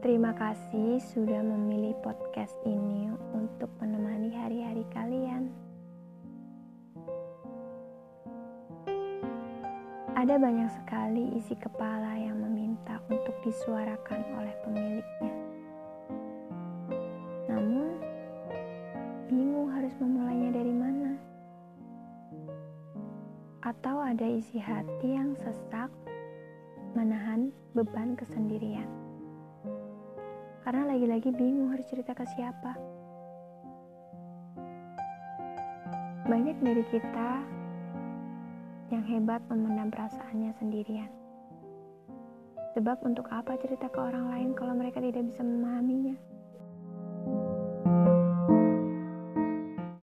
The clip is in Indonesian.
Terima kasih sudah memilih podcast ini untuk menemani hari-hari kalian. Ada banyak sekali isi kepala yang meminta untuk disuarakan oleh pemiliknya. Namun, bingung harus memulainya dari mana. Atau ada isi hati yang sesak menahan beban kesendirian karena lagi-lagi bingung harus cerita ke siapa. Banyak dari kita yang hebat memendam perasaannya sendirian. Sebab untuk apa cerita ke orang lain kalau mereka tidak bisa memahaminya?